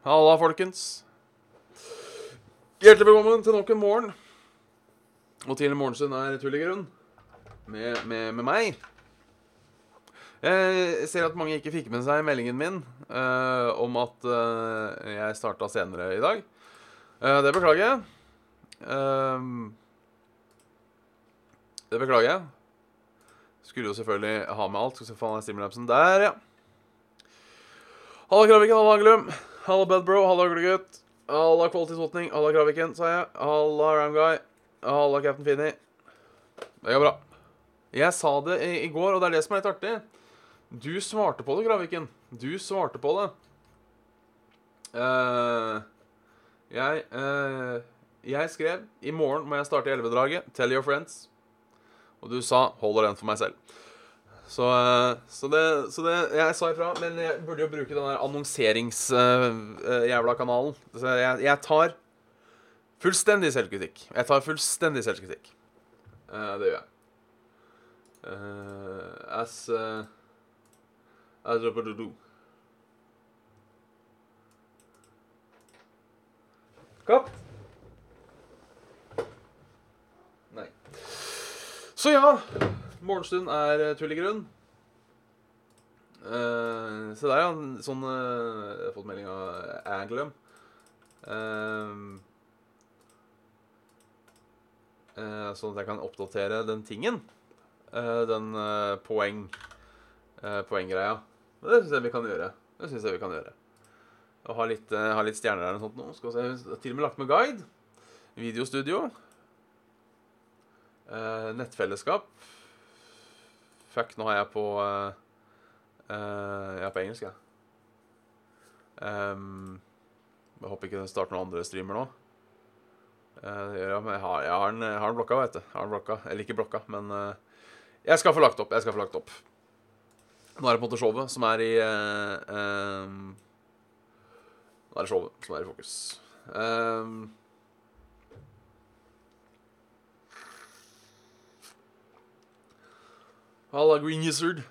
Halla, folkens. Hjertelig velkommen til nok en morgen. Og til morgenstund er tull i grunn. Med, med, med meg. Jeg ser at mange ikke fikk med seg meldingen min uh, om at uh, jeg starta senere i dag. Uh, det beklager jeg. Eh, det beklager jeg. Skulle jo selvfølgelig ha med alt. Skal se faen er stimulapsen der, ja. Halla, Kraviken. Halla, Glum. Halla, Bedbro. Halla, Gullegutt. Halla, Kvalitetsvotning. Halla, Kraviken, sa jeg. Halla, Ramguy. Halla, Captain Finni. Det går bra. Jeg sa det i, i går, og det er det som er litt artig. Du svarte på det, Kraviken. Du svarte på det. Uh, jeg uh, Jeg skrev 'I morgen må jeg starte i elvedraget'. Tell your friends. Og du sa 'holder den for meg selv'. Så, eh, så, det, så det Jeg sa ifra, men jeg burde jo bruke den der annonseringsjævla kanalen. Så jeg, jeg tar fullstendig selvkritikk. Jeg tar fullstendig selvkritikk. Eh, det gjør jeg. Eh, as As. Katt? Nei. Så ja. Morgenstund er tullegrunn. tull i grunn. Eh, se der, ja. Sånn uh, Jeg har fått melding av Aglum. Uh, uh, sånn at jeg kan oppdatere den tingen. Eh, den eh, poeng eh, poenggreia. Det syns jeg vi kan gjøre. Det synes jeg vi kan gjøre. Og ha litt, eh, ha litt stjerner der og sånt nå. Skal vi se, til og med lagt med guide. Videostudio. Eh, nettfellesskap. Fuck, nå er jeg på uh, Jeg er på engelsk, jeg. Um, jeg håper ikke den starter noen andre streamer nå. Uh, jeg, har, jeg har den, jeg har den blokka, vet du. Jeg har den blokka. Eller ikke blokka, men uh, jeg skal få lagt opp. Jeg skal få lagt opp. Nå er det på en måte showet som er i uh, um, Nå er det showet som er i fokus. Ehm, Halla, Green Gizzard.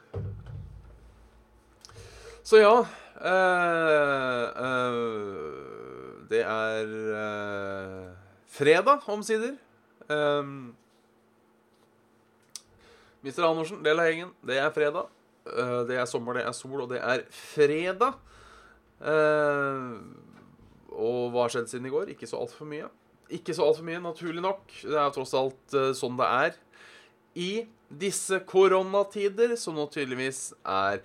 Så ja eh, eh, Det er eh, fredag, omsider. Mr. Andersen, del av gjengen. Det er fredag. Eh, det er sommer, det er sol, og det er fredag. Eh, og hva har skjedd siden i går? Ikke så altfor mye. Ikke så altfor mye, naturlig nok. Det er tross alt eh, sånn det er. I disse koronatider, som nå tydeligvis er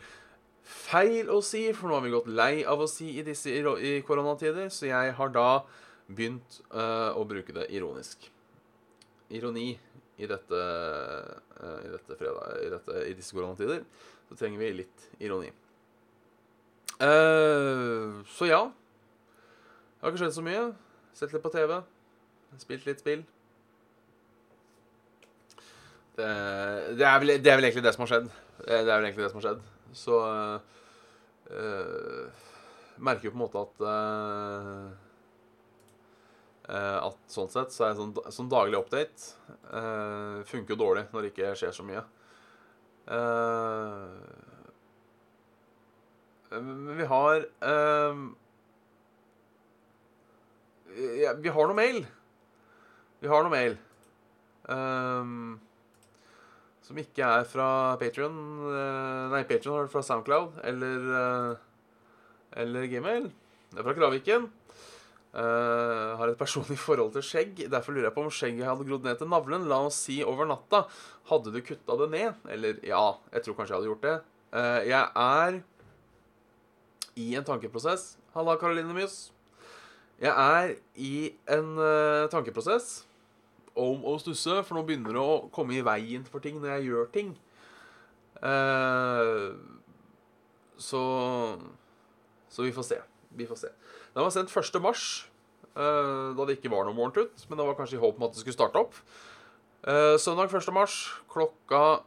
feil å si, for nå har vi gått lei av å si i disse i koronatider, så jeg har da begynt uh, å bruke det ironisk. Ironi i dette, uh, i dette fredag, i, dette, i disse koronatider, så trenger vi litt ironi. Uh, så ja. Det har ikke skjedd så mye. Sett litt på TV. Spilt litt spill. Det, det, er vel, det er vel egentlig det som har skjedd. Det er vel egentlig det som har skjedd. Så eh, merker jo på en måte at eh, eh, At sånn sett så er sånn, sånn daglig update eh, funker jo dårlig når det ikke skjer så mye. Eh, men vi har eh, ja, Vi har noe mail. Vi har noe mail. Um, som ikke er fra Patrion Nei, Patrion har det fra Soundcloud eller, eh, eller Gmail. Det er fra Kraviken. Uh, har et personlig forhold til skjegg. Derfor lurer jeg på om skjegget hadde grodd ned til navlen. La oss si over natta. Hadde du kutta det ned? Eller ja, jeg tror kanskje jeg hadde gjort det. Uh, jeg er i en tankeprosess. Halla, Karoline Mjøs. Jeg er i en uh, tankeprosess om å stusse, for nå begynner det å komme i veien for ting når jeg gjør ting. Eh, så Så vi får se. Vi får se. Den var sendt 1. mars, eh, da det ikke var noe morgentutt, men det var kanskje i håp om at det skulle starte opp. Eh, søndag 1. mars klokka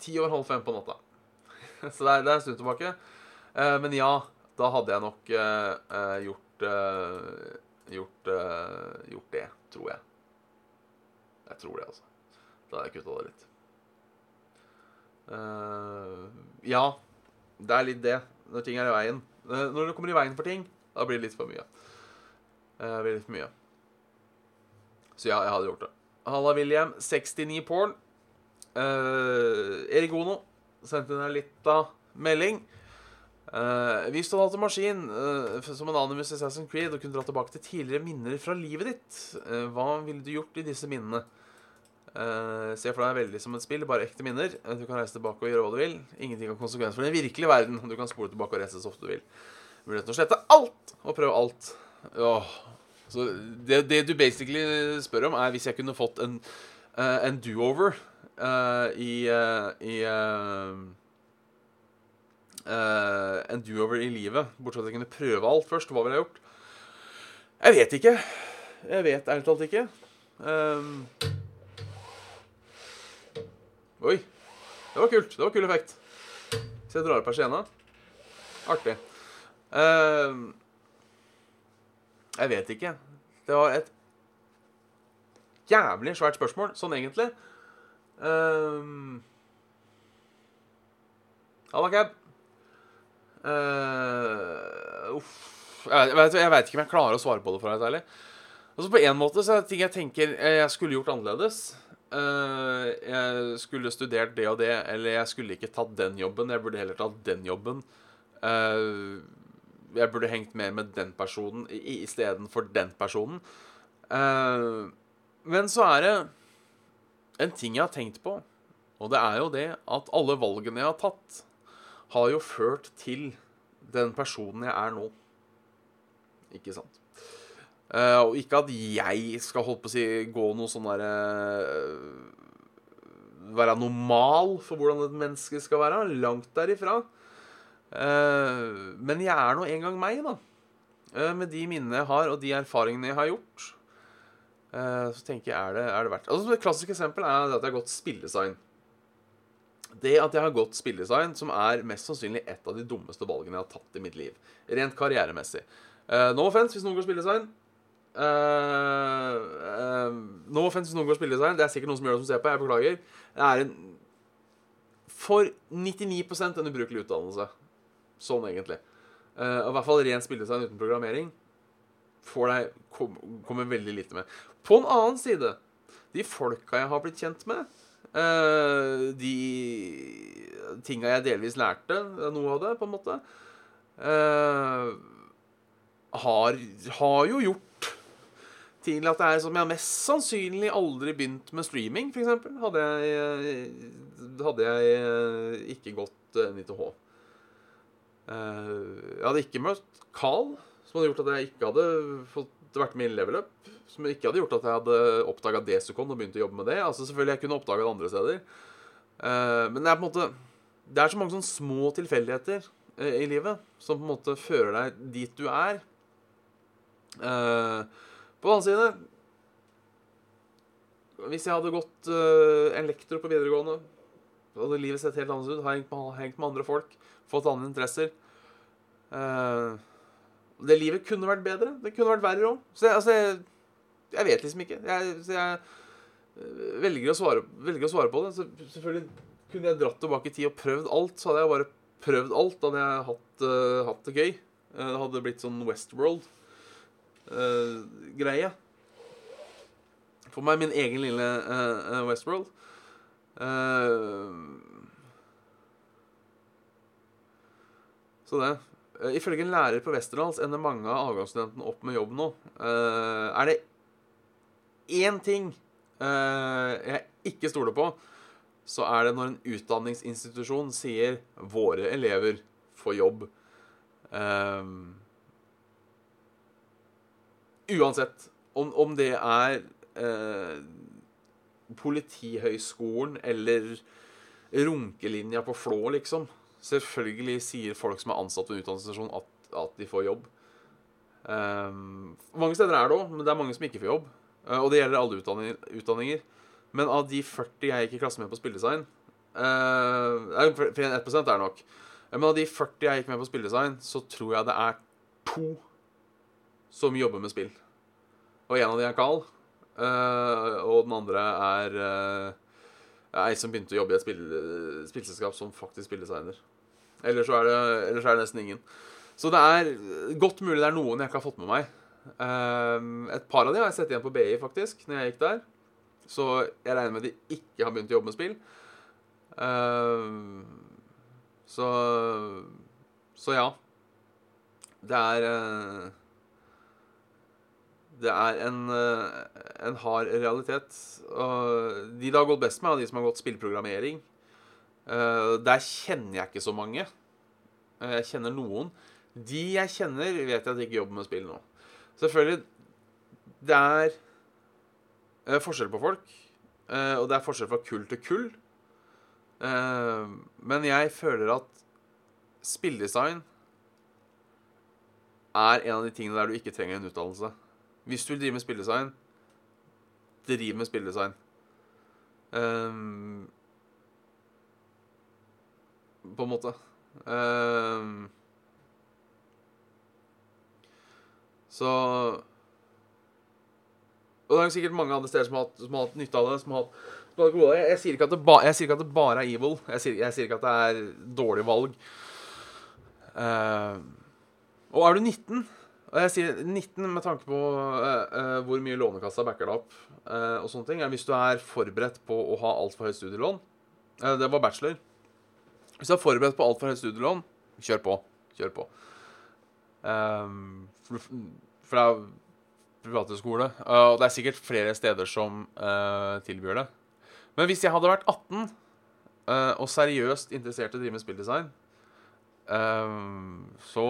ti over halv fem på natta. Så det er, det er en stund tilbake. Men ja, da hadde jeg nok gjort gjort, gjort det, tror jeg. Jeg tror det, altså. Da har jeg kutta det litt. Uh, ja, det er litt det. Når ting er i veien. Eh, når det kommer i veien for ting, Da blir det litt for mye. Uh, blir litt for mye. Så ja, jeg hadde gjort det. Halla, William. 69 porn. Uh, Erik Ono sendte inn en lita melding. Uh, hvis du hadde hatt en maskin uh, som en Animus Assassin's Creed og kunne dra tilbake til tidligere minner fra livet ditt, uh, hva ville du gjort i disse minnene? Uh, se for deg veldig som et spill, bare ekte minner. Uh, Du kan reise tilbake og gjøre hva du vil. Ingenting har konsekvens for den virkelige verden. Du kan spole tilbake og reise så ofte du vil. Muligheten å slette alt og prøve alt. Åh. Så det, det du basically spør om, er hvis jeg kunne fått en, uh, en do-over uh, i, i En do-over i livet. Bortsett fra at jeg kunne prøve alt først. Hva ville jeg gjort? Jeg vet ikke. Jeg vet ærlig talt ikke. Um, Oi. Det var kult. Det var kul effekt. Så jeg drar opp persienna. Artig. Uh, jeg vet ikke. Det var et jævlig svært spørsmål, sånn egentlig. Halla, cab. Uh, uff. Jeg vet, ikke om jeg klarer å svare på det, for helt ærlig. Altså På en måte så er det ting jeg tenker jeg skulle gjort annerledes. Eh, jeg skulle studert det og det, eller jeg skulle ikke tatt den jobben. Jeg burde heller tatt den jobben. Uh, jeg burde hengt mer med den personen istedenfor den personen. Uh, men så er det en ting jeg har tenkt på, og det er jo det at alle valgene jeg har tatt, har jo ført til den personen jeg er nå. Ikke sant? Eh, og ikke at jeg skal holdt på å si gå noe sånn derre Være normal for hvordan et menneske skal være. Langt derifra. Uh, men jeg er nå en gang meg, da. Eh, med de minnene jeg har, og de erfaringene jeg har gjort. Så tenker jeg, er det, er det verdt altså, Et klassisk eksempel er at jeg har gått spilldesign. Det at jeg har gått spilldesign, som er mest sannsynlig et av de dummeste valgene jeg har tatt i mitt liv. Rent karrieremessig. Uh, no offense hvis noen går spilldesign. Uh, uh, no offense noen går spilldesign. Det er sikkert noen som gjør det som ser på. Jeg beklager. Det er en for 99% en ubrukelig utdannelse. Sånn egentlig. Uh, I hvert fall ren spilledesign uten programmering får deg kom, kommer veldig lite med. På en annen side, de folka jeg har blitt kjent med, uh, de tinga jeg delvis lærte, noe av det, på en måte, uh, har, har jo gjort til at det er som jeg mest sannsynlig aldri begynt med streaming, f.eks. Hadde hadde jeg eh, ikke gått NITH. Jeg hadde ikke møtt Carl, som hadde gjort at jeg ikke hadde fått vært med i Level Up. Som ikke hadde gjort at jeg hadde oppdaga Desicon og begynt å jobbe med det. Altså Selvfølgelig jeg kunne oppdaga det andre steder. Eh, Men det er på en måte Det er så mange sånne små tilfeldigheter eh, i livet som på en måte fører deg dit du er. Eh, På den annen side Hvis jeg hadde gått en lektor på videregående, hadde livet sett helt annerledes ut. Hengt med, hengt med andre folk, fått andre interesser. uh, det livet kunne vært bedre. Det kunne vært verre òg. Så jeg, altså, jeg, jeg vet liksom ikke. Jeg, så jeg øh, velger å, svare, velger å svare på det. Så selvfølgelig kunne jeg dratt tilbake i tid og prøvd alt, så hadde jeg bare prøvd alt. Da hadde jeg hatt, uh, hatt det gøy. Eh, Det hadde blitt sånn Westworld-greie. For meg min egen lille eh, Westworld. Uh, så det. Uh, Ifølge en lærer på Westerdals ender mange av avgangsstudentene opp med jobb nå. Er det én ting jeg ikke stoler på, så er det når en utdanningsinstitusjon sier 'våre elever får jobb'. Eh, uansett om, om det er eh, Politihøgskolen eller runkelinja på Flå, liksom. Selvfølgelig sier folk som er ansatt ved en utdanningsstasjon, at, at de får jobb. Ehm, mange steder er det òg, men det er mange som ikke får jobb. Eh, og det gjelder alle utdanninger, utdanninger. Men av de 40 jeg gikk i klasse med på spilledesign uh, 1% er nok. Men av de 40 jeg gikk med på spilledesign, så tror jeg det er to som jobber med spill. Og en av de er Carl. Uh, og den andre er uh, ei som begynte å jobbe i et spill, spillselskap som faktisk spilldesigner. Ellers så er det, ellers er det nesten ingen. Så det er godt mulig det er noen jeg ikke har fått med meg. Uh, et par av de har jeg sett igjen på BI, faktisk, når jeg gikk der. Så jeg regner med de ikke har begynt å jobbe med spill. Uh, så Så ja. Det er Det er en, uh, en hard realitet. Og de det har gått best med, er de som har gått spillprogrammering. Uh, der kjenner jeg ikke så mange. Jeg kjenner noen. De jeg kjenner, vet jeg at de ikke jobber med spill nå. Selvfølgelig Det er eh, forskjell på folk. Eh, og det er forskjell fra kull til kull. Eh, men jeg føler at spilldesign er en av de tingene der du ikke trenger en utdannelse. Hvis du vil drive med spilldesign, driv med spilldesign. Um, på en måte. Um, Så Og det er sikkert mange andre steder som har, som har hatt nytte av det. Som har, har jeg, jeg, sier ikke at det ba, ikke at det bare er evil. Jeg sier, jeg sier ikke at det er dårlig valg. Uh, og er du 19 Og jeg sier 19 med tanke på uh, uh, hvor mye Lånekassa backer deg opp, og sånne ting, hvis du er forberedt på å ha altfor høyt studielån Det var bachelor. Hvis du er forberedt på altfor høyt studielån, kjør på. Kjør på. Um, for, for det er private skole, og det er sikkert flere steder som uh, tilbyr det. Men hvis jeg hadde vært 18 uh, eh, og seriøst interessert i å drive med spilldesign, uh, så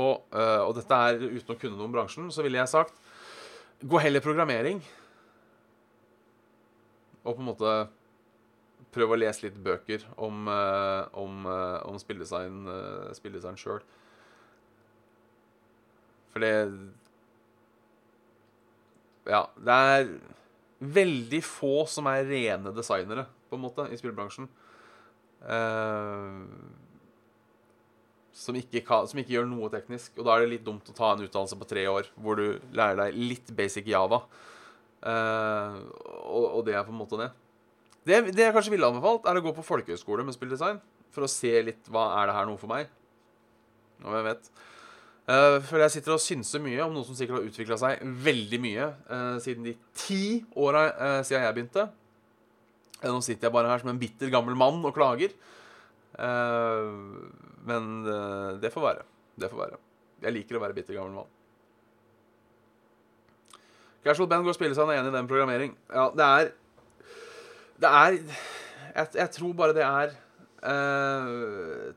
Og dette er uten å kunne noe om bransjen, så ville jeg sagt gå heller programmering. Og på en måte prøve å lese litt bøker om, om, om spilldesign, spilldesign sjøl. For det Ja, det er veldig få som er rene designere, på en måte, i spillbransjen. Uh, som, ikke kan, som, ikke gjør noe teknisk. Og da er det litt dumt å ta en utdannelse på tre år hvor du lærer deg litt basic Java. Uh, og, og, det er på en måte det. Det, det jeg kanskje ville anbefalt, er å gå på folkehøyskole med spilldesign. For å se litt hva er det her noe for meg. Og jeg vet Uh, for jeg sitter og synser mye om noe som sikkert har utvikla seg veldig mye uh, siden de ti åra siden jeg begynte. Nå sitter jeg bare her som en bitter gammel mann og klager. Men det får være. Det får være. Jeg liker å være bitter gammel mann. Casual Band går og spiller seg enig i den programmering. Ja, det er Det er Jeg, jeg tror bare det er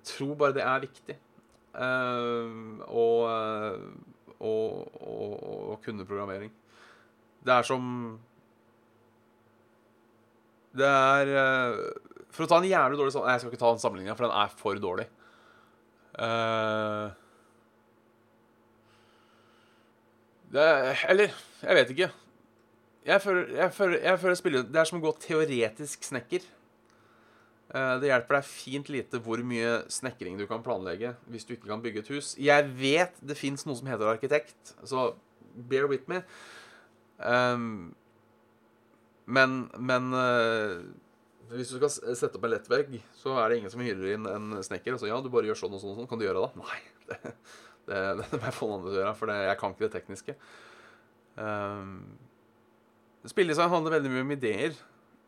Tror bare det er viktig. Uh, Å uh, kunne programmering. Det er som Det er uh, For å ta en jævlig dårlig sånn Jeg skal ikke ta den sammenligninga, for den er for dårlig. Det, eller Jeg vet ikke. Jeg føler, jeg føler, jeg føler spiller, Det er som å gå teoretisk snekker. Uh, det hjelper deg fint lite hvor mye snekring du kan planlegge hvis du ikke kan bygge et hus. Jeg vet det fins noe som heter arkitekt, så bear with me. Um, men, men uh, hvis du skal sette opp en lettvegg, så er det ingen som hyrer inn en snekker. Altså, ja, du bare gjør sånn og sånn og sånn. Kan du gjøre det? Nei. Det, det, det må jeg få noen andre til å gjøre, for det, jeg kan ikke det tekniske. Um, Spilledesign handler veldig mye om ideer.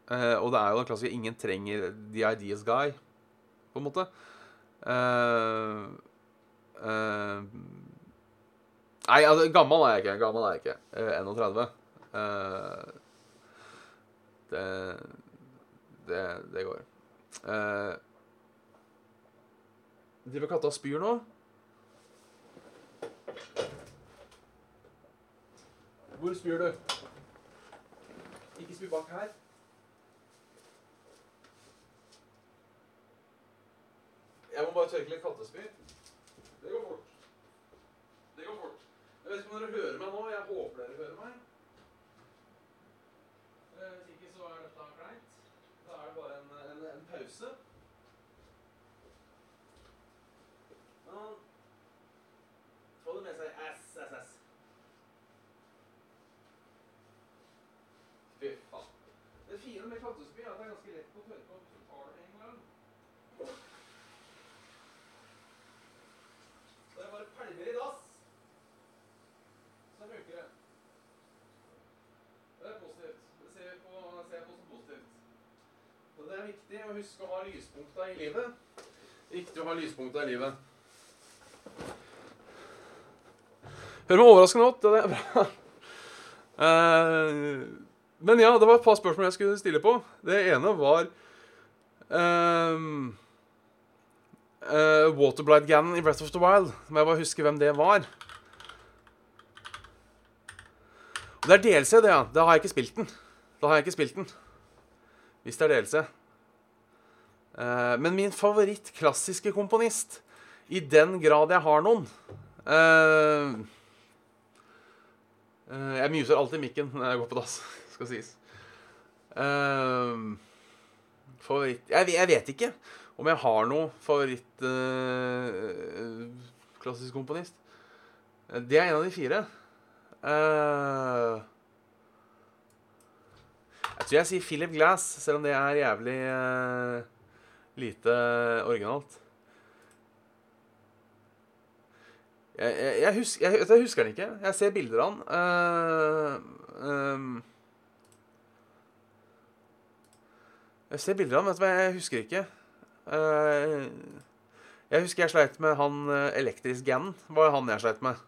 Uh, og det er jo den klassiske 'ingen trenger the ideas guy', på en måte. Uh, uh, nei, altså, gammel er jeg ikke. Gammel er jeg ikke. 31. det, det Det går. Driver katta og spyr nå? Hvor spyr du? Ikke spy bak her. Jeg må bare tørke litt kattespy. Det går fort. Det går fort. Jeg vet ikke om dere hører meg nå. Jeg håper dere hører meg. Eh, hvis ikke, så er dette greit. Da er det bare en, pause. Men få det med seg SSS. Fy faen. Det fine med faktisk er at det er ganske lett å tørke opp hvis du tar det en gang. Det er bare pælmer i dass. er viktig å huske å ha lyspunkta i livet. Viktig å ha lyspunkta i livet. Hører meg overraskende godt. Det er bra. Uh, men ja, det var et par spørsmål jeg skulle stille på. Det ene var um, uh, Waterblight Gannon i Breath of the Wild. Må jeg bare huske hvem det var. Og det er DLC, det, ja. Da har jeg ikke spilt den. Da har jeg ikke spilt den. Hvis det er DLC. Uh, men min favoritt-klassiske komponist, i den grad jeg har noen uh, uh, Jeg muser alltid mikken når jeg går på dass, skal sies. favoritt jeg, vet ikke om jeg har noe favorittklassisk komponist. Det er en av de fire. jeg tror jeg sier Philip Glass, selv om det er jævlig lite originalt. Jeg, jeg, jeg, husker, jeg, husker, den ikke. Jeg ser bilder av den. Uh, um, jeg ser bilder av den, hva, jeg husker ikke. Uh, jeg husker jeg sleit med han uh, elektrisk Gann. var han jeg sleit med.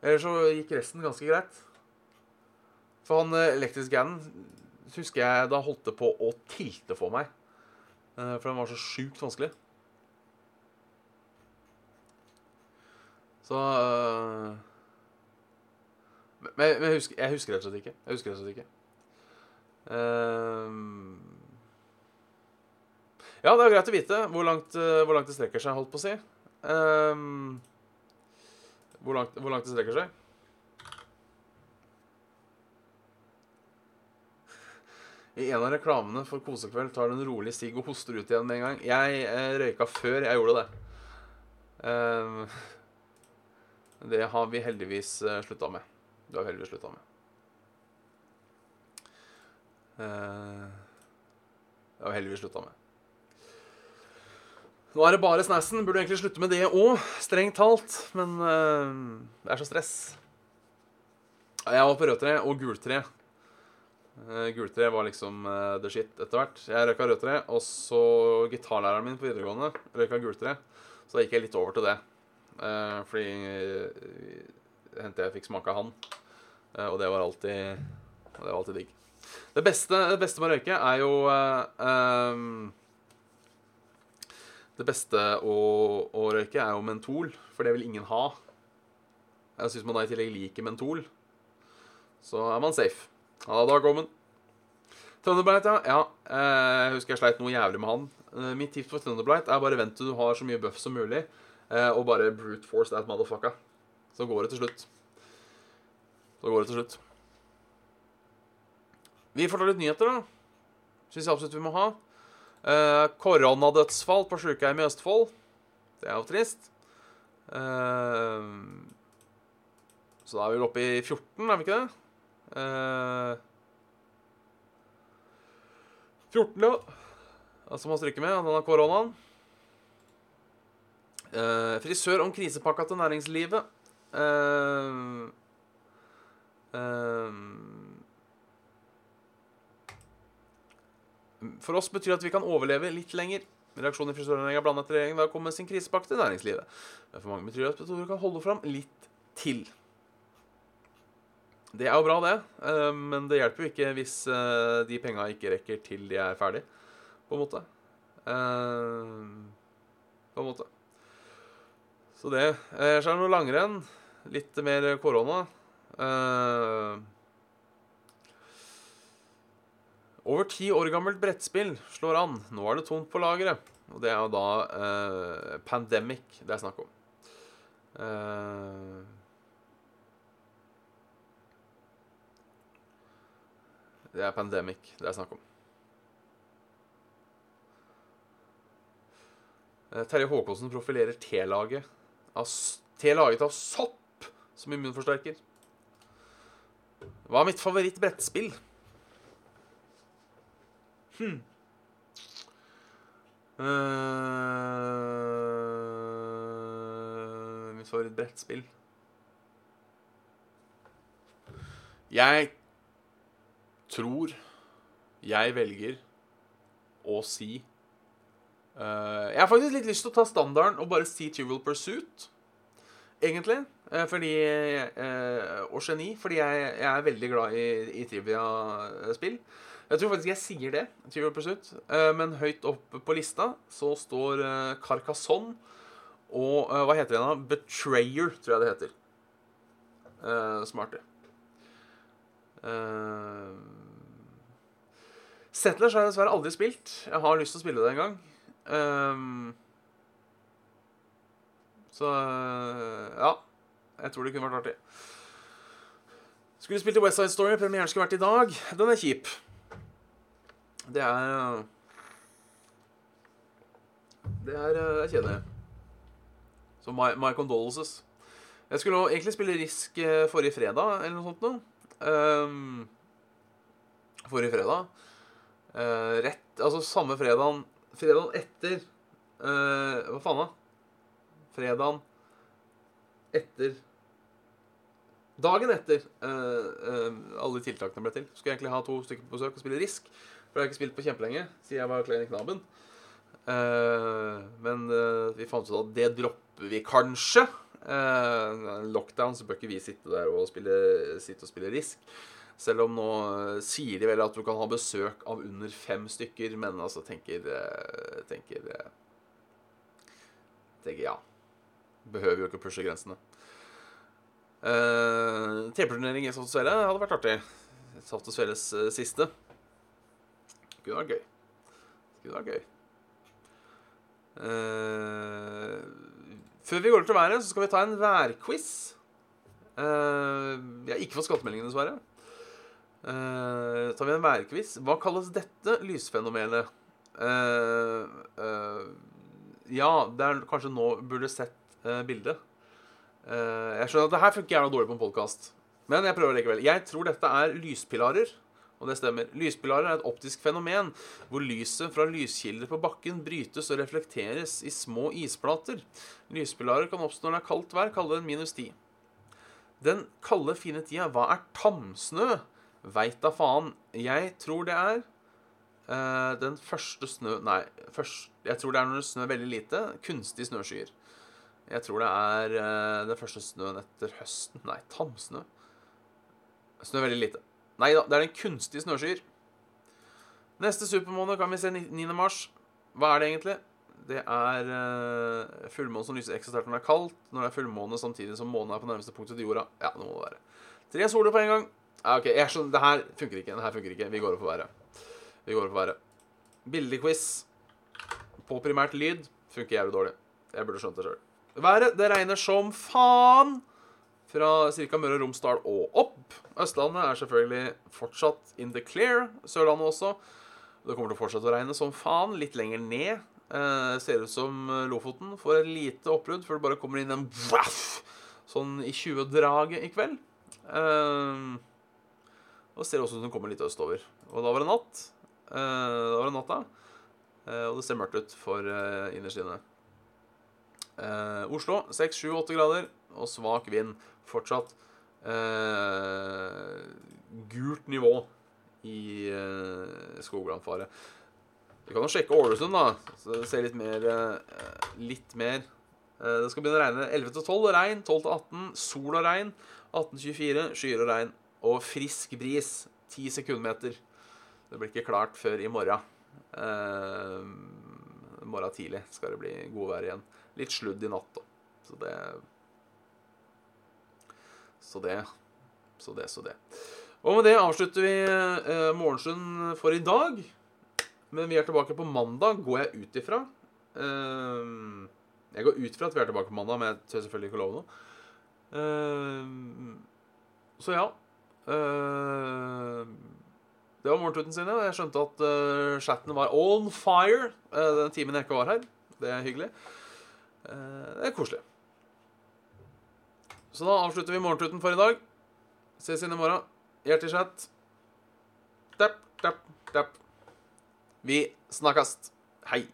Eller så gikk resten ganske greit. For han elektrisk Gann husker jeg da holdt det på å tilte for meg. Eh, for den var så sjukt vanskelig. Så uh, Men, men jeg, husker, rett og slett ikke. Jeg husker rett og slett ikke. Uh, ja, det er greit å vite hvor langt, hvor langt det strekker seg, holdt på å si. Hvor, langt, hvor langt det strekker seg. I en av reklamene for Kosekveld tar du en rolig sigg og hoster ut igjen med en gang. Jeg eh, røyka før jeg gjorde det. Uh, det har vi heldigvis uh, slutta med. Det har vi heldigvis slutta med. Uh, det har vi heldigvis slutta med. Nå er det bare snassen. Burde egentlig slutte med det òg, strengt talt. Men uh, det er så stress. Jeg var på rødtre og gultre Gultre var liksom uh, the shit etter hvert. Jeg røyka rødtre, og så gitarlæreren min på videregående røyka gultre. Så da gikk jeg litt over til det. Uh, fordi hendte jeg fikk smake av han. Og det var alltid Det var alltid digg. Det beste, det beste med å røyke er jo um, Det beste å, å, røyke er jo mentol, for det vil ingen ha. Jeg syns man da i tillegg liker mentol, så er man safe. Han hadde kommet. Thunderblight, ja. ja. Eh, jeg husker jeg sleit noe jævlig med han. Eh, mitt tips for Thunderblight er bare vent til du har så mye buff som mulig, eh, og bare brute force that motherfucka. Så går det til slutt. Så går det til slutt. Vi får ta litt nyheter, da. Syns jeg absolutt vi må ha. Eh, koronadødsfall på sykehjem i Østfold. Det er jo trist. Eh, så da er vi vel oppe i 14, er vi ikke det? Eh, 14, ja. Altså må stryke med. Han har koronaen. Eh, frisør om krisepakka til næringslivet. Eh, eh, for oss betyr det at vi kan overleve litt lenger. Reaksjonen i frisørnæringa blanda etter regjeringen da kom med sin krisepakke til næringslivet. For mange betyr det at vi kan holde fram litt til. Det er jo bra, det. Eh, men det hjelper jo ikke hvis eh, de penga ikke rekker til de er ferdig, på en måte. Eh, på en måte. Så det. Så er det noe langrenn. Litt mer korona. Over ti år gammelt brettspill slår an. Nå er det tomt på lageret. Og det er jo da eh, Pandemic det er snakk om. Uh, Det er pandemic det er snakk om. Eh, Terje Håkonsen profilerer T-laget Te laget av sopp som immunforsterker. Hva er mitt favoritt-brettspill? Hm. Uh, mitt favoritt-brettspill Jeg tror Jeg velger å si uh, Jeg har faktisk litt lyst til å ta standarden og bare si Trivial Pursuit, egentlig. Eh, fordi eh, Og geni, fordi jeg, jeg er veldig glad i, i trivia-spill. Jeg tror faktisk jeg sier det, Trivial Pursuit. Men høyt oppe på lista så står Carcassonne og hva heter det da? Betrayer, tror jeg det heter. smarte. Uh, Settlers har jeg dessverre aldri spilt. Jeg har lyst til å spille det en gang. Um, så uh, ja. Jeg tror det kunne vært artig. Skulle spilt i West Side Story. Premieren skulle vært i dag. Den er kjip. Det er Det er, er kjedelig. Så my, my condolences. Jeg skulle egentlig spille Risk forrige fredag, eller noe sånt noe. Um, forrige fredag. Uh, rett Altså samme fredagen Fredagen etter uh, Hva faen, da? Fredagen etter Dagen etter uh, alle tiltakene ble til, skulle jeg egentlig ha to stykker på besøk og spille Risk. For jeg har ikke spilt på kjempelenge siden jeg var klein i knaben. men vi fant ut at det dropper vi kanskje. Uh, lockdown så bør ikke vi sitte der og spille, sitte og spille Risk. Selv om nå uh, sier de vel at du kan ha besøk av under fem stykker, men altså tenker uh, Tenker Tenker ja. Behøver jo ikke pushe grensene. Uh, TV-turnering i Saft og Svele hadde vært artig. Saft og Sveles siste. Kunne vært gøy. Kunne vært gøy. Uh, før vi går til været, så skal vi ta en værquiz. Uh, jeg har ikke fått skattemeldingen, dessverre. Uh, tar vi en værquiz. Hva kalles dette lysfenomenet? Uh, uh, ja, det er kanskje nå burde sett bildet. jeg skjønner at det her funker gjerne dårlig på en podkast, men jeg prøver likevel. Jeg tror dette er lyspilarer. Og det stemmer. Lyspilarer er et optisk fenomen hvor lyset fra lyskilder på bakken brytes og reflekteres i små isplater. Lyspilarer kan oppstå når det er kaldt vær, kalle det minus 10. Den kalde, fine tida, hva er tamsnø? Veit da faen. Jeg tror det er uh, den første snø... Nei, først, jeg tror det er når det snør veldig lite. Kunstige snøskyer. Jeg tror det er uh, den første snøen etter høsten. Nei, tamsnø. Snø veldig lite. Nei da, det er den kunstige snøskyer. Neste supermåne kan vi se 9. mars. Hva er det egentlig? Det er uh, fullmåne som lyser ekstra sterkt når det er kaldt. Når det er fullmåne samtidig som månen er på nærmeste punkt til jorda. Ja, det må det være. Tre soler på en gang. Ja, ok, jeg skjønner, Det her funker ikke. Det her funker ikke. Vi går opp på været. Vi går opp på været. Bildequiz på primært lyd funker jævlig dårlig. Jeg burde skjønt det sjøl. Været, det regner som faen fra ca. Møre og Romsdal og opp. Østlandet er selvfølgelig fortsatt in the clear. Sørlandet også. Det kommer til å fortsette å regne som faen. Litt lenger ned. Eh, ser ut som Lofoten får et lite oppbrudd før det bare kommer inn en vaff, sånn i 20-draget i kveld. Eh, og ser også ut som den kommer litt østover. Og da var det natt. Eh, da var det natta. Eh, og det ser mørkt ut for eh, innerst inne. Eh, Oslo 6-7-8 grader og svak vind. Fortsatt gult nivå i eh, skogbrannfare. Vi kan jo sjekke Ålesund, da. Så det ser litt mer Litt mer Det skal begynne å regne 11 til 12 regn. 12 til 18 sol og regn. 18-24, skyer og regn. Og frisk bris. 10 sekundmeter. Det blir ikke klart før i morgen. Eh, morgen tidlig skal det bli godvær igjen. Litt sludd i natt, da. Så det Så det. Så det, så det. Og med det avslutter vi eh, Morgenstund for i dag. Men vi er tilbake på mandag, går jeg ut ifra. Eh, jeg går ut fra at vi er tilbake på mandag, men jeg tør selvfølgelig ikke love noe. Eh, så ja. Eh, det var morgentuten sine. Jeg skjønte at uh, chatten var on fire uh, den timen jeg ikke var her. Det er hyggelig. Det er koselig. Så da avslutter vi morgentuten for i dag. Ses inn i morgen. Hjertelig chat. Tapp, tapp, tapp. Vi snakkast. Hei.